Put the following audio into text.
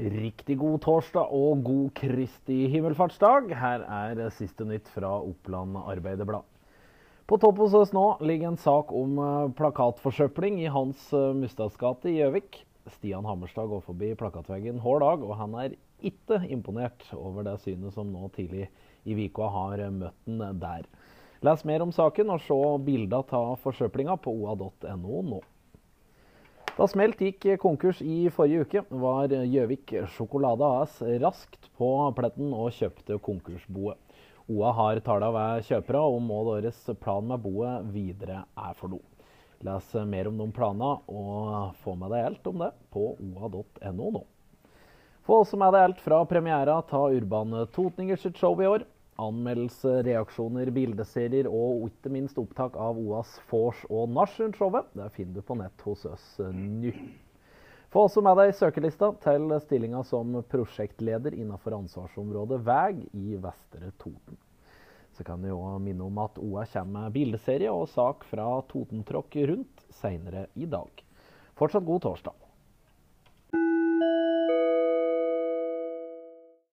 Riktig god torsdag og god Kristi himmelfartsdag. Her er siste nytt fra Oppland Arbeiderblad. På topp hos oss nå ligger en sak om eh, plakatforsøpling i Hans eh, Mustads gate i Gjøvik. Stian Hammerstad går forbi plakatveggen hver dag, og han er ikke imponert over det synet som nå tidlig i uka har møtt den der. Les mer om saken og se bilder av forsøplinga på oa.no nå. Da Smelt gikk konkurs i forrige uke, var Gjøvik Sjokolade AS raskt på pletten og kjøpte konkursboet. OA har tala ved kjøpere om hva deres plan med boet videre er for noe. Les mer om de planene og få med deg alt om det på oa.no nå. Få også med deg alt fra premiera av Urban Totninger sitt show i år. Anmeldelser, reaksjoner, bildeserier og ikke minst opptak av OAs vors og nachspiel-showet. Det finner du på nett hos oss nå. Få også med deg søkerlista til stillinga som prosjektleder innenfor ansvarsområdet veg i Vestre Toten. Så kan jeg òg minne om at OA kommer med bildeserie og sak fra Totentråkk rundt seinere i dag. Fortsatt god torsdag.